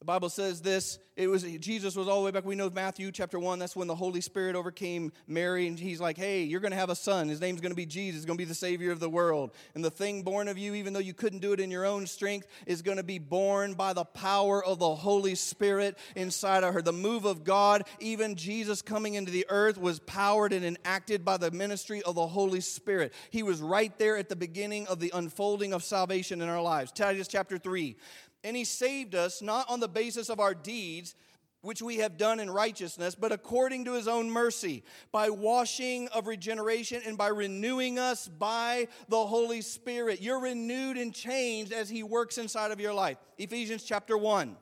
The Bible says this. It was Jesus was all the way back. We know Matthew chapter one. That's when the Holy Spirit overcame Mary, and he's like, "Hey, you're going to have a son. His name's going to be Jesus. Going to be the Savior of the world. And the thing born of you, even though you couldn't do it in your own strength, is going to be born by the power of the Holy Spirit inside of her. The move of God, even Jesus coming into the earth, was powered and enacted by the ministry of the Holy Spirit. He was right there at the beginning of the unfolding of salvation in our lives. Titus chapter three. And he saved us not on the basis of our deeds, which we have done in righteousness, but according to his own mercy, by washing of regeneration and by renewing us by the Holy Spirit. You're renewed and changed as he works inside of your life. Ephesians chapter 1.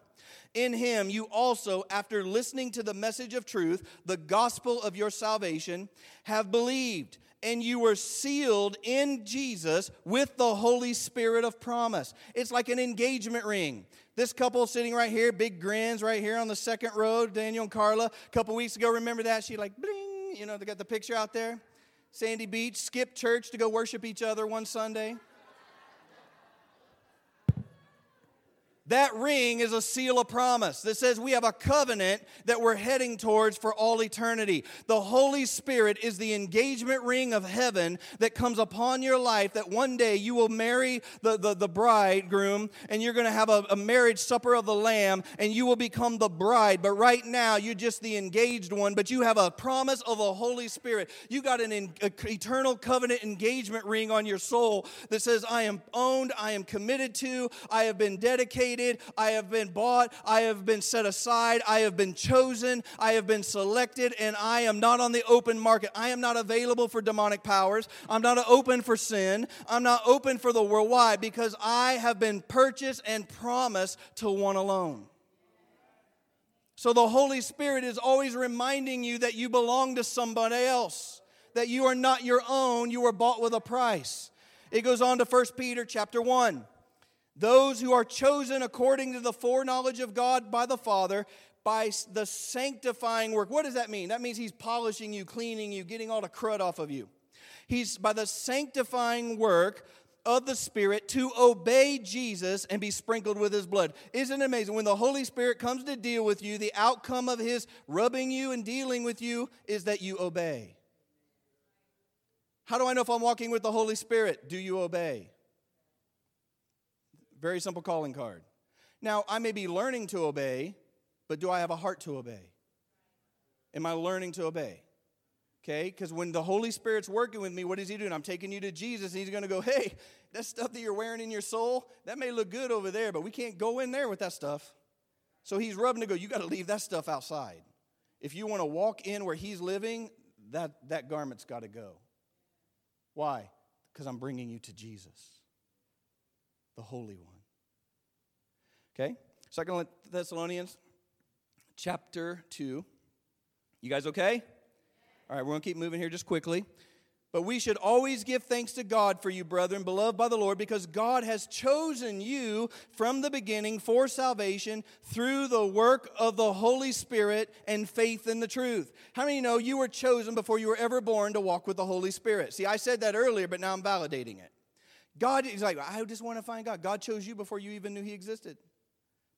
In him you also, after listening to the message of truth, the gospel of your salvation, have believed and you were sealed in Jesus with the Holy Spirit of promise. It's like an engagement ring. This couple sitting right here, big grins right here on the second row, Daniel and Carla. A couple weeks ago, remember that? She like, bling, you know, they got the picture out there. Sandy Beach, skip church to go worship each other one Sunday. That ring is a seal of promise that says we have a covenant that we're heading towards for all eternity. The Holy Spirit is the engagement ring of heaven that comes upon your life that one day you will marry the, the, the bridegroom and you're going to have a, a marriage supper of the Lamb and you will become the bride. But right now, you're just the engaged one, but you have a promise of the Holy Spirit. You got an in, eternal covenant engagement ring on your soul that says, I am owned, I am committed to, I have been dedicated I have been bought, I have been set aside, I have been chosen, I have been selected, and I am not on the open market. I am not available for demonic powers. I'm not open for sin. I'm not open for the world. Why? Because I have been purchased and promised to one alone. So the Holy Spirit is always reminding you that you belong to somebody else, that you are not your own, you were bought with a price. It goes on to 1 Peter chapter 1. Those who are chosen according to the foreknowledge of God by the Father, by the sanctifying work. What does that mean? That means He's polishing you, cleaning you, getting all the crud off of you. He's by the sanctifying work of the Spirit to obey Jesus and be sprinkled with His blood. Isn't it amazing? When the Holy Spirit comes to deal with you, the outcome of His rubbing you and dealing with you is that you obey. How do I know if I'm walking with the Holy Spirit? Do you obey? Very simple calling card. Now, I may be learning to obey, but do I have a heart to obey? Am I learning to obey? Okay, because when the Holy Spirit's working with me, what is He doing? I'm taking you to Jesus, and He's going to go, hey, that stuff that you're wearing in your soul, that may look good over there, but we can't go in there with that stuff. So He's rubbing to go, you got to leave that stuff outside. If you want to walk in where He's living, that, that garment's got to go. Why? Because I'm bringing you to Jesus the Holy One. Okay? Second Thessalonians chapter 2. You guys okay? All right, we're going to keep moving here just quickly. But we should always give thanks to God for you, brethren, beloved by the Lord, because God has chosen you from the beginning for salvation through the work of the Holy Spirit and faith in the truth. How many know you were chosen before you were ever born to walk with the Holy Spirit? See, I said that earlier, but now I'm validating it. God is like, I just want to find God. God chose you before you even knew He existed.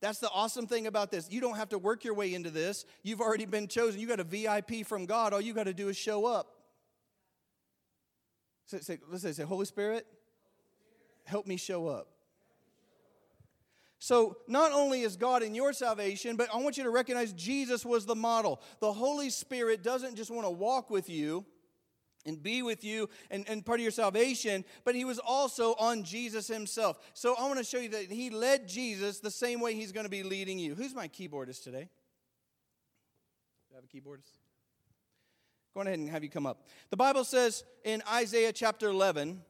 That's the awesome thing about this. You don't have to work your way into this. You've already been chosen. You got a VIP from God. All you got to do is show up. Say, say, let's say, say, Holy Spirit, help me show up. So, not only is God in your salvation, but I want you to recognize Jesus was the model. The Holy Spirit doesn't just want to walk with you, and be with you and, and part of your salvation, but he was also on Jesus himself. So I want to show you that he led Jesus the same way he's going to be leading you. Who's my keyboardist today? Do I have a keyboardist? Go ahead and have you come up. The Bible says in Isaiah chapter 11,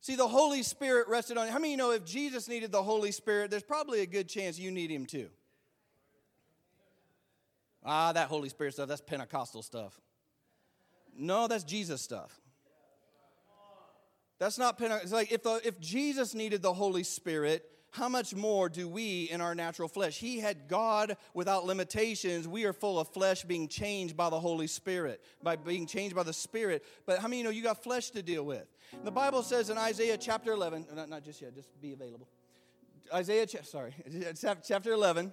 see, the Holy Spirit rested on. How many you know if Jesus needed the Holy Spirit, there's probably a good chance you need him too? Ah, that Holy Spirit stuff, that's Pentecostal stuff. No, that's Jesus stuff. That's not Pentecost. It's like if, the, if Jesus needed the Holy Spirit, how much more do we in our natural flesh? He had God without limitations. We are full of flesh being changed by the Holy Spirit, by being changed by the Spirit. But how many you know you got flesh to deal with? The Bible says in Isaiah chapter 11, not, not just yet, just be available. Isaiah, sorry, chapter 11.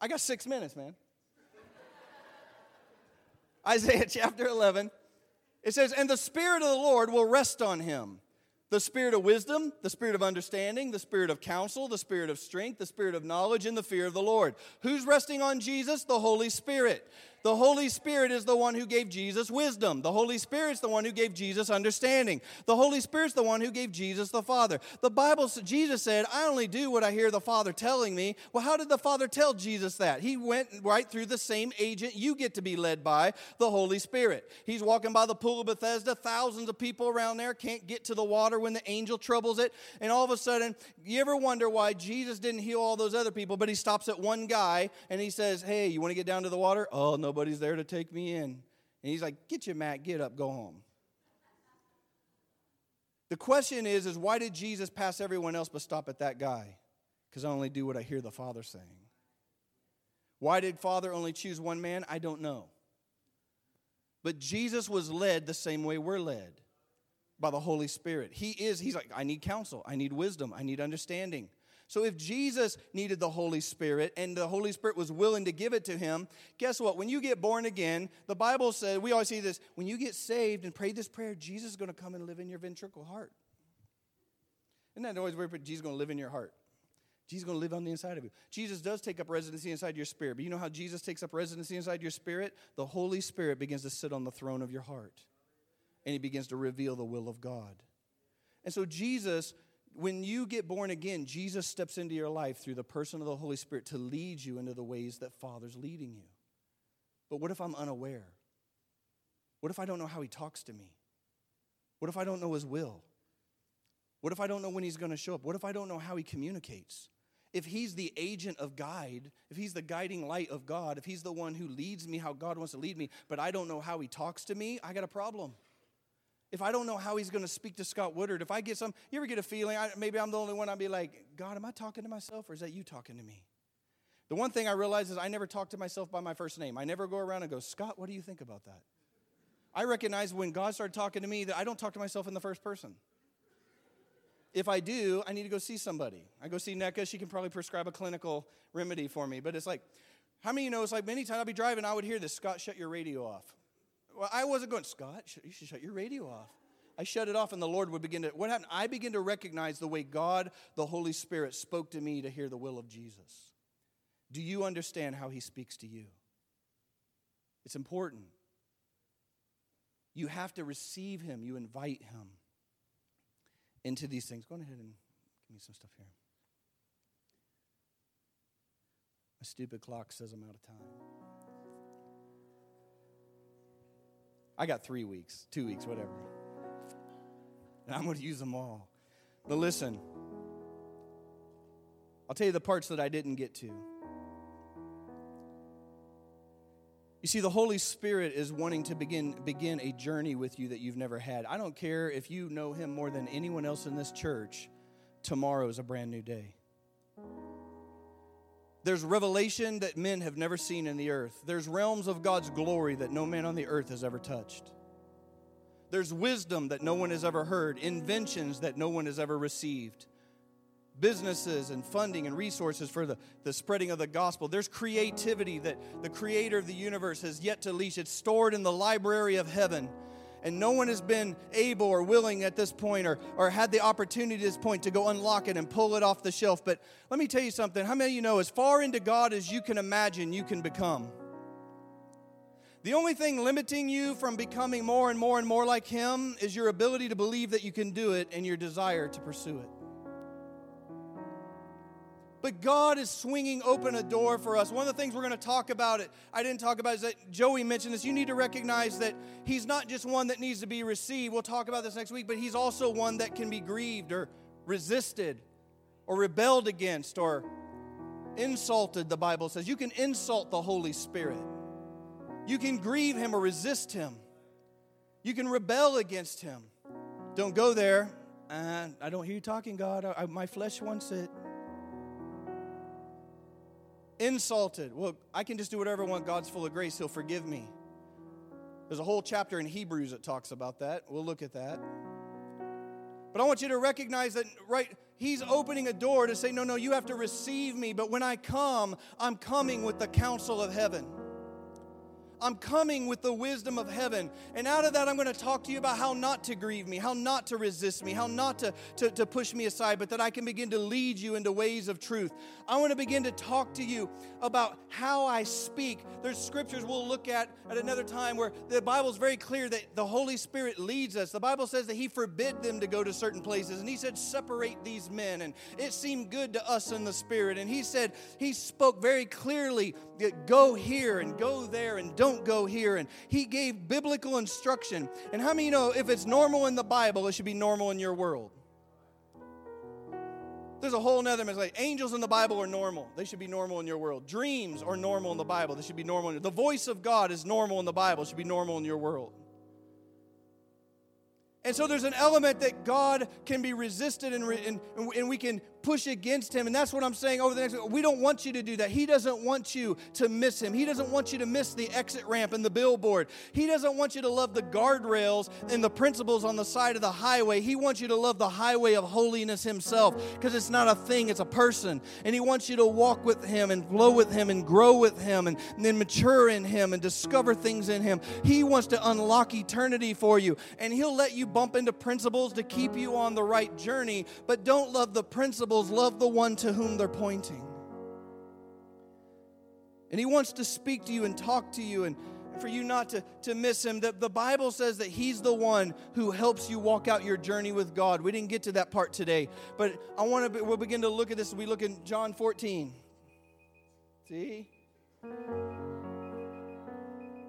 I got six minutes, man. Isaiah chapter 11. It says, And the Spirit of the Lord will rest on him the spirit of wisdom, the spirit of understanding, the spirit of counsel, the spirit of strength, the spirit of knowledge, and the fear of the Lord. Who's resting on Jesus? The Holy Spirit. The Holy Spirit is the one who gave Jesus wisdom. The Holy Spirit's the one who gave Jesus understanding. The Holy Spirit's the one who gave Jesus the Father. The Bible, Jesus said, I only do what I hear the Father telling me. Well, how did the Father tell Jesus that? He went right through the same agent you get to be led by, the Holy Spirit. He's walking by the pool of Bethesda, thousands of people around there can't get to the water when the angel troubles it. And all of a sudden, you ever wonder why Jesus didn't heal all those other people, but he stops at one guy and he says, Hey, you want to get down to the water? Oh, no nobody's there to take me in. And he's like, Get you, mat, get up, go home. The question is, is why did Jesus pass everyone else but stop at that guy? Because I only do what I hear the Father saying. Why did Father only choose one man? I don't know. But Jesus was led the same way we're led by the Holy Spirit. He is, he's like, I need counsel, I need wisdom, I need understanding. So if Jesus needed the Holy Spirit and the Holy Spirit was willing to give it to him, guess what? When you get born again, the Bible says, we always see this, when you get saved and pray this prayer, Jesus is going to come and live in your ventricle heart. Isn't that always weird? Jesus is going to live in your heart. Jesus is going to live on the inside of you. Jesus does take up residency inside your spirit. But you know how Jesus takes up residency inside your spirit? The Holy Spirit begins to sit on the throne of your heart. And he begins to reveal the will of God. And so Jesus when you get born again, Jesus steps into your life through the person of the Holy Spirit to lead you into the ways that Father's leading you. But what if I'm unaware? What if I don't know how He talks to me? What if I don't know His will? What if I don't know when He's going to show up? What if I don't know how He communicates? If He's the agent of guide, if He's the guiding light of God, if He's the one who leads me how God wants to lead me, but I don't know how He talks to me, I got a problem if I don't know how he's going to speak to Scott Woodard, if I get some, you ever get a feeling, I, maybe I'm the only one, I'd be like, God, am I talking to myself or is that you talking to me? The one thing I realize is I never talk to myself by my first name. I never go around and go, Scott, what do you think about that? I recognize when God started talking to me that I don't talk to myself in the first person. If I do, I need to go see somebody. I go see NECA. She can probably prescribe a clinical remedy for me. But it's like, how many of you know it's like many times I'll be driving, I would hear this Scott, shut your radio off. Well, I wasn't going, Scott, you should shut your radio off. I shut it off, and the Lord would begin to. What happened? I begin to recognize the way God, the Holy Spirit, spoke to me to hear the will of Jesus. Do you understand how He speaks to you? It's important. You have to receive Him, you invite Him into these things. Go ahead and give me some stuff here. My stupid clock says I'm out of time. I got three weeks, two weeks, whatever. And I'm going to use them all. But listen, I'll tell you the parts that I didn't get to. You see, the Holy Spirit is wanting to begin, begin a journey with you that you've never had. I don't care if you know Him more than anyone else in this church, tomorrow is a brand new day. There's revelation that men have never seen in the earth. There's realms of God's glory that no man on the earth has ever touched. There's wisdom that no one has ever heard, inventions that no one has ever received, businesses and funding and resources for the, the spreading of the gospel. There's creativity that the creator of the universe has yet to leash. It's stored in the library of heaven and no one has been able or willing at this point or, or had the opportunity at this point to go unlock it and pull it off the shelf. But let me tell you something. How many of you know as far into God as you can imagine, you can become? The only thing limiting you from becoming more and more and more like Him is your ability to believe that you can do it and your desire to pursue it. But God is swinging open a door for us. One of the things we're going to talk about it, I didn't talk about is that Joey mentioned this. You need to recognize that he's not just one that needs to be received. We'll talk about this next week, but he's also one that can be grieved or resisted or rebelled against or insulted, the Bible says. You can insult the Holy Spirit. You can grieve him or resist him. You can rebel against him. Don't go there. Uh, I don't hear you talking, God. I, I, my flesh wants it insulted. Well, I can just do whatever I want. God's full of grace. He'll forgive me. There's a whole chapter in Hebrews that talks about that. We'll look at that. But I want you to recognize that, right? He's opening a door to say, no, no, you have to receive me. But when I come, I'm coming with the counsel of heaven. I'm coming with the wisdom of heaven. And out of that, I'm going to talk to you about how not to grieve me, how not to resist me, how not to, to, to push me aside, but that I can begin to lead you into ways of truth. I want to begin to talk to you about how I speak. There's scriptures we'll look at at another time where the Bible is very clear that the Holy Spirit leads us. The Bible says that He forbid them to go to certain places, and He said, Separate these men. And it seemed good to us in the Spirit. And He said, He spoke very clearly go here and go there and don't don't go here. And he gave biblical instruction. And how many know if it's normal in the Bible, it should be normal in your world? There's a whole nother message. Like angels in the Bible are normal. They should be normal in your world. Dreams are normal in the Bible. They should be normal. In your, the voice of God is normal in the Bible. It should be normal in your world. And so there's an element that God can be resisted and, and, and we can push against him. And that's what I'm saying over the next we don't want you to do that. He doesn't want you to miss him. He doesn't want you to miss the exit ramp and the billboard. He doesn't want you to love the guardrails and the principles on the side of the highway. He wants you to love the highway of holiness himself because it's not a thing, it's a person. And he wants you to walk with him and flow with him and grow with him and, and then mature in him and discover things in him. He wants to unlock eternity for you. And he'll let you bump into principles to keep you on the right journey, but don't love the principles, love the one to whom they're pointing. And he wants to speak to you and talk to you and for you not to, to miss him. The, the Bible says that he's the one who helps you walk out your journey with God. We didn't get to that part today, but I want to we'll begin to look at this. We look in John 14. See?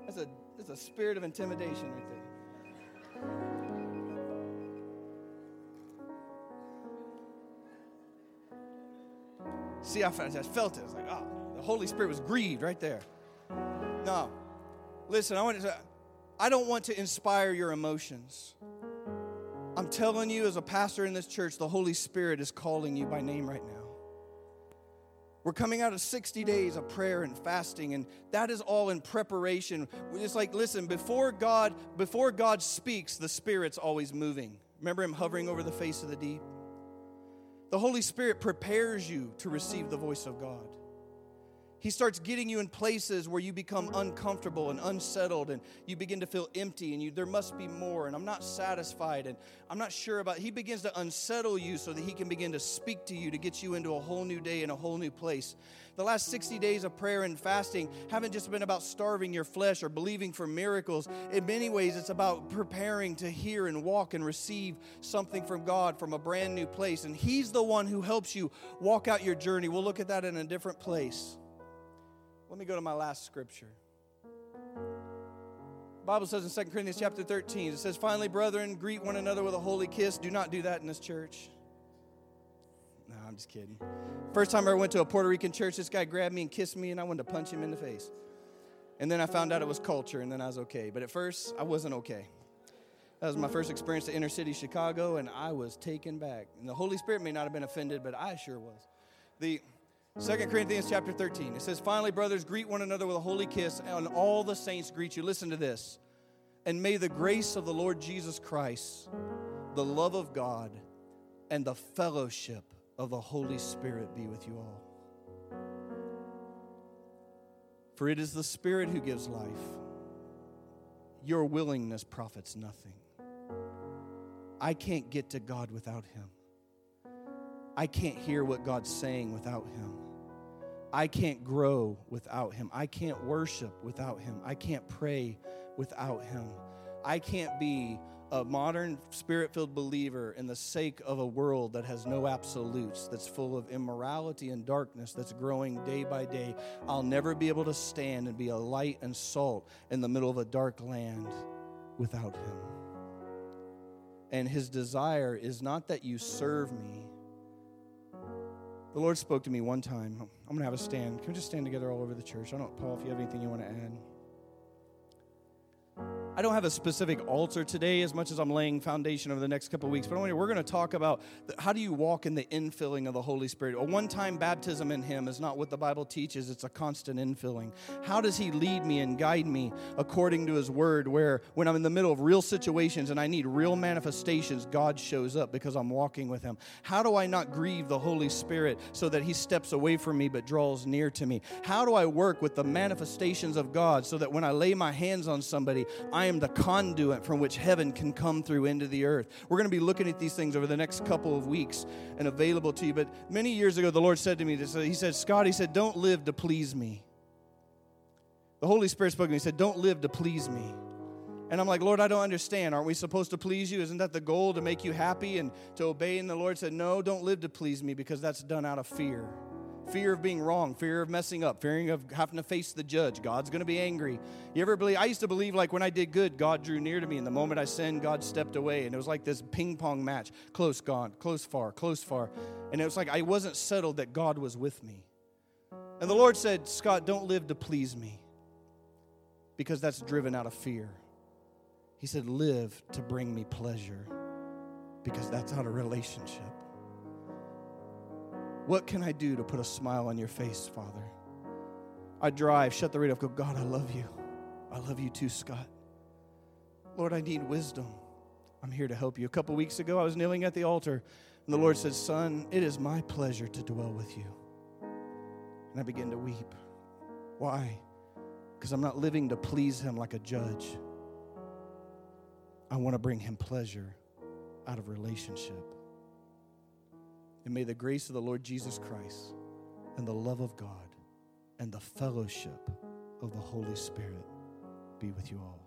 That's a that's a spirit of intimidation right there. See, I felt, I felt it. I was like, oh, the Holy Spirit was grieved right there. No. Listen, I want to I don't want to inspire your emotions. I'm telling you, as a pastor in this church, the Holy Spirit is calling you by name right now. We're coming out of 60 days of prayer and fasting, and that is all in preparation. It's like, listen, before God, before God speaks, the Spirit's always moving. Remember him hovering over the face of the deep? The Holy Spirit prepares you to receive the voice of God. He starts getting you in places where you become uncomfortable and unsettled and you begin to feel empty and you there must be more and I'm not satisfied and I'm not sure about he begins to unsettle you so that he can begin to speak to you to get you into a whole new day and a whole new place. The last 60 days of prayer and fasting haven't just been about starving your flesh or believing for miracles. In many ways, it's about preparing to hear and walk and receive something from God from a brand new place. And He's the one who helps you walk out your journey. We'll look at that in a different place. Let me go to my last scripture. Bible says in 2 Corinthians chapter 13, it says, Finally, brethren, greet one another with a holy kiss. Do not do that in this church. No, I'm just kidding. First time I ever went to a Puerto Rican church, this guy grabbed me and kissed me, and I wanted to punch him in the face. And then I found out it was culture, and then I was okay. But at first, I wasn't okay. That was my first experience to inner city Chicago, and I was taken back. And the Holy Spirit may not have been offended, but I sure was. The Second Corinthians chapter 13. It says, Finally, brothers, greet one another with a holy kiss, and all the saints greet you. Listen to this. And may the grace of the Lord Jesus Christ, the love of God, and the fellowship of the Holy Spirit be with you all. For it is the Spirit who gives life. Your willingness profits nothing. I can't get to God without Him. I can't hear what God's saying without Him. I can't grow without Him. I can't worship without Him. I can't pray without Him. I can't be a modern spirit filled believer in the sake of a world that has no absolutes, that's full of immorality and darkness, that's growing day by day, I'll never be able to stand and be a light and salt in the middle of a dark land without Him. And His desire is not that you serve me. The Lord spoke to me one time. I'm going to have a stand. Can we just stand together all over the church? I don't, Paul, if you have anything you want to add. I don't have a specific altar today as much as I'm laying foundation over the next couple weeks, but we're going to talk about how do you walk in the infilling of the Holy Spirit. A one time baptism in Him is not what the Bible teaches, it's a constant infilling. How does He lead me and guide me according to His Word, where when I'm in the middle of real situations and I need real manifestations, God shows up because I'm walking with Him? How do I not grieve the Holy Spirit so that He steps away from me but draws near to me? How do I work with the manifestations of God so that when I lay my hands on somebody, I I am the conduit from which heaven can come through into the earth. We're going to be looking at these things over the next couple of weeks and available to you. But many years ago, the Lord said to me, this, He said, Scott, He said, don't live to please me. The Holy Spirit spoke to me. He said, don't live to please me. And I'm like, Lord, I don't understand. Aren't we supposed to please you? Isn't that the goal to make you happy and to obey? And the Lord said, No, don't live to please me because that's done out of fear fear of being wrong, fear of messing up, fearing of having to face the judge. God's going to be angry. You ever believe? I used to believe like when I did good, God drew near to me, and the moment I sinned, God stepped away, and it was like this ping pong match: close, gone, close, far, close, far, and it was like I wasn't settled that God was with me. And the Lord said, Scott, don't live to please me, because that's driven out of fear. He said, live to bring me pleasure, because that's out of relationship. What can I do to put a smile on your face, Father? I drive, shut the radio off, go, God, I love you. I love you too, Scott. Lord, I need wisdom. I'm here to help you. A couple weeks ago, I was kneeling at the altar, and the Lord said, Son, it is my pleasure to dwell with you. And I began to weep. Why? Because I'm not living to please Him like a judge. I want to bring Him pleasure out of relationship. And may the grace of the Lord Jesus Christ and the love of God and the fellowship of the Holy Spirit be with you all.